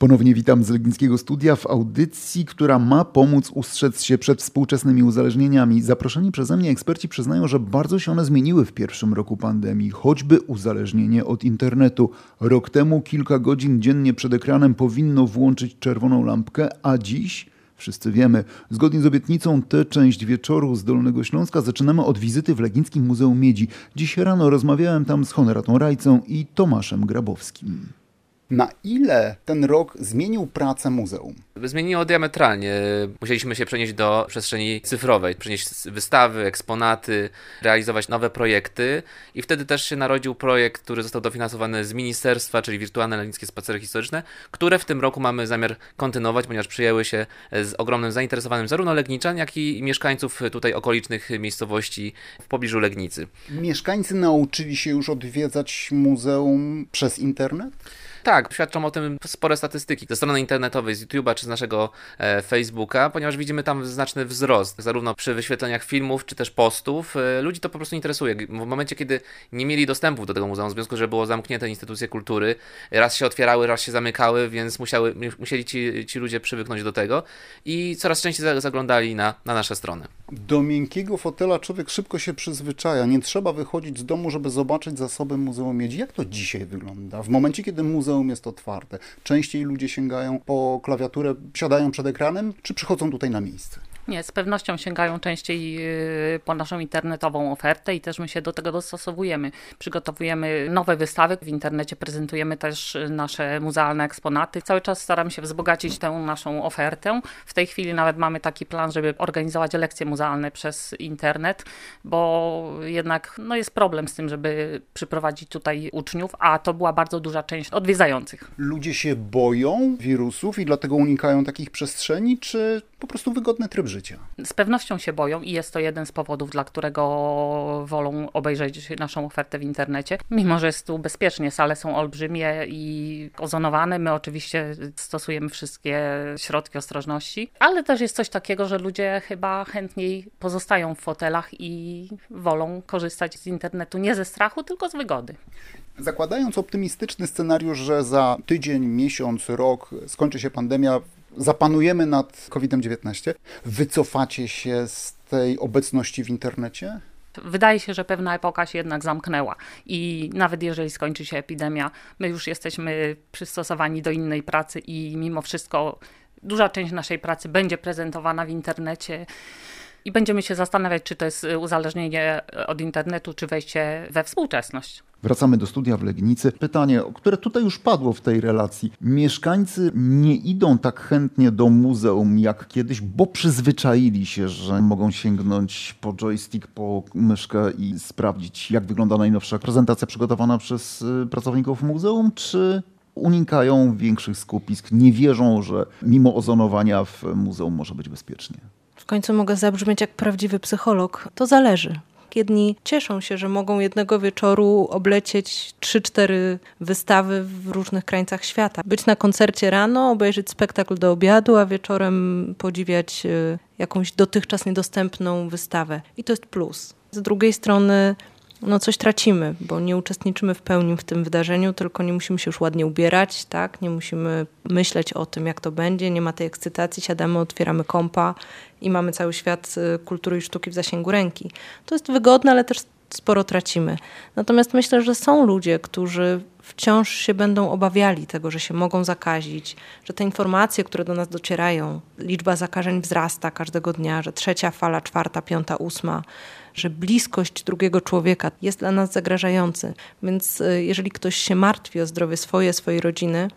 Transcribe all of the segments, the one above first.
Ponownie witam z Legnickiego Studia w audycji, która ma pomóc ustrzec się przed współczesnymi uzależnieniami. Zaproszeni przeze mnie eksperci przyznają, że bardzo się one zmieniły w pierwszym roku pandemii, choćby uzależnienie od internetu. Rok temu kilka godzin dziennie przed ekranem powinno włączyć czerwoną lampkę, a dziś Wszyscy wiemy, zgodnie z obietnicą tę część wieczoru z Dolnego Śląska zaczynamy od wizyty w Legnickim Muzeum Miedzi. Dziś rano rozmawiałem tam z Honoratą Rajcą i Tomaszem Grabowskim. Na ile ten rok zmienił pracę muzeum? Zmieniło diametralnie. Musieliśmy się przenieść do przestrzeni cyfrowej, przenieść wystawy, eksponaty, realizować nowe projekty i wtedy też się narodził projekt, który został dofinansowany z ministerstwa, czyli Wirtualne Legnickie Spacery Historyczne, które w tym roku mamy zamiar kontynuować, ponieważ przyjęły się z ogromnym zainteresowaniem zarówno Legniczan, jak i mieszkańców tutaj okolicznych miejscowości w pobliżu Legnicy. Mieszkańcy nauczyli się już odwiedzać muzeum przez internet? Tak, świadczą o tym spore statystyki ze strony internetowej, z YouTube'a czy z naszego e, Facebooka, ponieważ widzimy tam znaczny wzrost, zarówno przy wyświetleniach filmów czy też postów. E, ludzi to po prostu interesuje. W momencie, kiedy nie mieli dostępu do tego muzeum, w związku, że było zamknięte instytucje kultury, raz się otwierały, raz się zamykały, więc musiały, musieli ci, ci ludzie przywyknąć do tego i coraz częściej zaglądali na, na nasze strony. Do miękkiego fotela człowiek szybko się przyzwyczaja. Nie trzeba wychodzić z domu, żeby zobaczyć zasoby Muzeum Miedzi. Jak to dzisiaj wygląda? W momencie, kiedy muzeum jest otwarte, częściej ludzie sięgają po klawiaturę, siadają przed ekranem, czy przychodzą tutaj na miejsce? Nie, z pewnością sięgają częściej y, po naszą internetową ofertę i też my się do tego dostosowujemy. Przygotowujemy nowe wystawy, w internecie prezentujemy też nasze muzealne eksponaty. Cały czas staramy się wzbogacić tę naszą ofertę. W tej chwili nawet mamy taki plan, żeby organizować lekcje muzealne przez internet, bo jednak no, jest problem z tym, żeby przyprowadzić tutaj uczniów, a to była bardzo duża część odwiedzających. Ludzie się boją wirusów i dlatego unikają takich przestrzeni, czy po prostu wygodny tryb życia. Z pewnością się boją i jest to jeden z powodów, dla którego wolą obejrzeć naszą ofertę w internecie. Mimo, że jest tu bezpiecznie, sale są olbrzymie i ozonowane, my oczywiście stosujemy wszystkie środki ostrożności, ale też jest coś takiego, że ludzie chyba chętniej pozostają w fotelach i wolą korzystać z internetu nie ze strachu, tylko z wygody. Zakładając optymistyczny scenariusz, że za tydzień, miesiąc, rok skończy się pandemia, zapanujemy nad COVID-19, wycofacie się z tej obecności w internecie? Wydaje się, że pewna epoka się jednak zamknęła i nawet jeżeli skończy się epidemia, my już jesteśmy przystosowani do innej pracy i mimo wszystko duża część naszej pracy będzie prezentowana w internecie i będziemy się zastanawiać, czy to jest uzależnienie od internetu, czy wejście we współczesność. Wracamy do studia w Legnicy. Pytanie, które tutaj już padło w tej relacji. Mieszkańcy nie idą tak chętnie do muzeum jak kiedyś, bo przyzwyczaili się, że mogą sięgnąć po joystick, po myszkę i sprawdzić, jak wygląda najnowsza prezentacja przygotowana przez y, pracowników muzeum, czy unikają większych skupisk, nie wierzą, że mimo ozonowania w muzeum może być bezpiecznie. Końcu mogę zabrzmieć jak prawdziwy psycholog. To zależy. Jedni cieszą się, że mogą jednego wieczoru oblecieć 3-4 wystawy w różnych krańcach świata. Być na koncercie rano, obejrzeć spektakl do obiadu, a wieczorem podziwiać e, jakąś dotychczas niedostępną wystawę. I to jest plus. Z drugiej strony no coś tracimy, bo nie uczestniczymy w pełni w tym wydarzeniu, tylko nie musimy się już ładnie ubierać, tak? Nie musimy myśleć o tym, jak to będzie, nie ma tej ekscytacji, siadamy, otwieramy kompa i mamy cały świat y, kultury i sztuki w zasięgu ręki. To jest wygodne, ale też sporo tracimy. Natomiast myślę, że są ludzie, którzy wciąż się będą obawiali tego, że się mogą zakazić, że te informacje, które do nas docierają, liczba zakażeń wzrasta każdego dnia, że trzecia fala, czwarta, piąta, ósma, że bliskość drugiego człowieka jest dla nas zagrażający. Więc y, jeżeli ktoś się martwi o zdrowie swoje, swojej rodziny,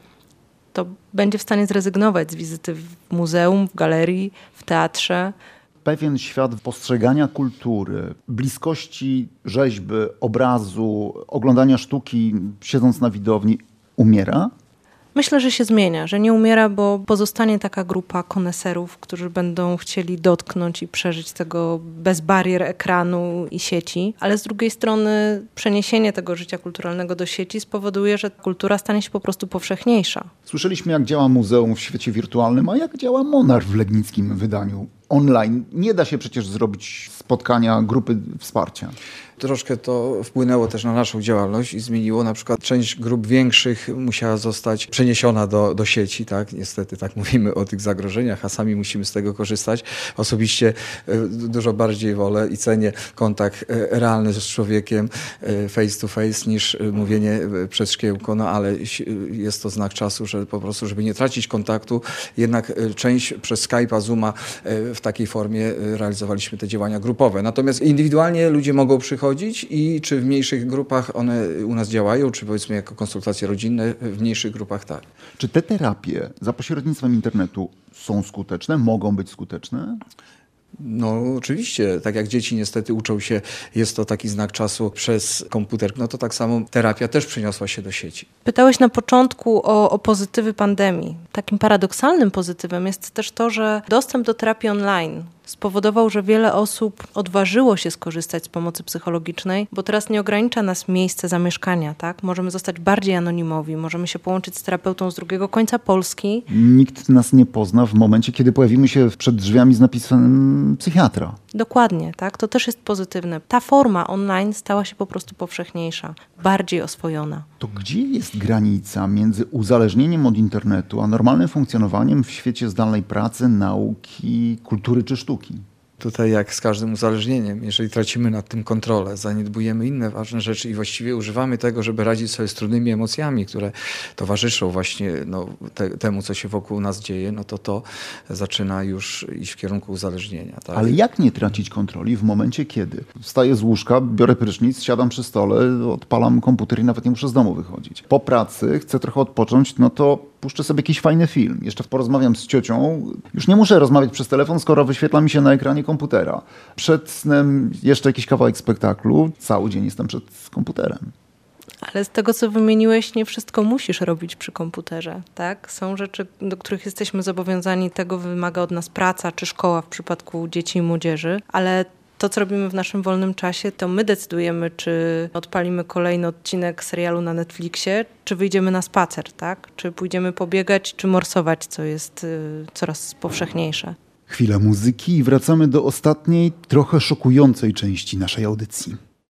to będzie w stanie zrezygnować z wizyty w muzeum, w galerii, w teatrze. Pewien świat postrzegania kultury, bliskości rzeźby, obrazu, oglądania sztuki, siedząc na widowni, umiera? Myślę, że się zmienia, że nie umiera, bo pozostanie taka grupa koneserów, którzy będą chcieli dotknąć i przeżyć tego bez barier ekranu i sieci, ale z drugiej strony przeniesienie tego życia kulturalnego do sieci spowoduje, że kultura stanie się po prostu powszechniejsza. Słyszeliśmy, jak działa muzeum w świecie wirtualnym, a jak działa Monar w legnickim wydaniu online. Nie da się przecież zrobić spotkania, grupy wsparcia. Troszkę to wpłynęło też na naszą działalność i zmieniło. Na przykład część grup większych musiała zostać przeniesiona do, do sieci, tak? Niestety tak mówimy o tych zagrożeniach, a sami musimy z tego korzystać. Osobiście e, dużo bardziej wolę i cenię kontakt e, realny z człowiekiem e, face to face niż mówienie przez szkiełko, no ale jest to znak czasu, że po prostu, żeby nie tracić kontaktu, jednak część przez Skype'a, Zooma w takiej formie realizowaliśmy te działania grupowe. Natomiast indywidualnie ludzie mogą przychodzić i czy w mniejszych grupach one u nas działają, czy powiedzmy jako konsultacje rodzinne w mniejszych grupach tak. Czy te terapie za pośrednictwem internetu są skuteczne, mogą być skuteczne? No oczywiście, tak jak dzieci niestety uczą się, jest to taki znak czasu przez komputer, no to tak samo terapia też przeniosła się do sieci. Pytałeś na początku o, o pozytywy pandemii. Takim paradoksalnym pozytywem jest też to, że dostęp do terapii online spowodował, że wiele osób odważyło się skorzystać z pomocy psychologicznej, bo teraz nie ogranicza nas miejsce zamieszkania, tak? Możemy zostać bardziej anonimowi, możemy się połączyć z terapeutą z drugiego końca Polski. Nikt nas nie pozna w momencie, kiedy pojawimy się przed drzwiami z napisem psychiatra. Dokładnie, tak? To też jest pozytywne. Ta forma online stała się po prostu powszechniejsza, bardziej oswojona. To gdzie jest granica między uzależnieniem od internetu, a normalnym funkcjonowaniem w świecie zdalnej pracy, nauki, kultury czy sztuki? Tutaj jak z każdym uzależnieniem, jeżeli tracimy nad tym kontrolę, zaniedbujemy inne ważne rzeczy i właściwie używamy tego, żeby radzić sobie z trudnymi emocjami, które towarzyszą właśnie no, te, temu, co się wokół nas dzieje, no to to zaczyna już iść w kierunku uzależnienia. Tak? Ale jak nie tracić kontroli w momencie, kiedy wstaję z łóżka, biorę prysznic, siadam przy stole, odpalam komputer i nawet nie muszę z domu wychodzić. Po pracy chcę trochę odpocząć, no to puszczę sobie jakiś fajny film. Jeszcze porozmawiam z ciocią. Już nie muszę rozmawiać przez telefon, skoro wyświetla mi się na ekranie komputera. Przed snem jeszcze jakiś kawałek spektaklu. Cały dzień jestem przed komputerem. Ale z tego, co wymieniłeś, nie wszystko musisz robić przy komputerze, tak? Są rzeczy, do których jesteśmy zobowiązani, tego wymaga od nas praca czy szkoła w przypadku dzieci i młodzieży, ale to, co robimy w naszym wolnym czasie, to my decydujemy, czy odpalimy kolejny odcinek serialu na Netflixie, czy wyjdziemy na spacer, tak? Czy pójdziemy pobiegać, czy morsować, co jest y, coraz powszechniejsze. Chwila muzyki i wracamy do ostatniej, trochę szokującej części naszej audycji.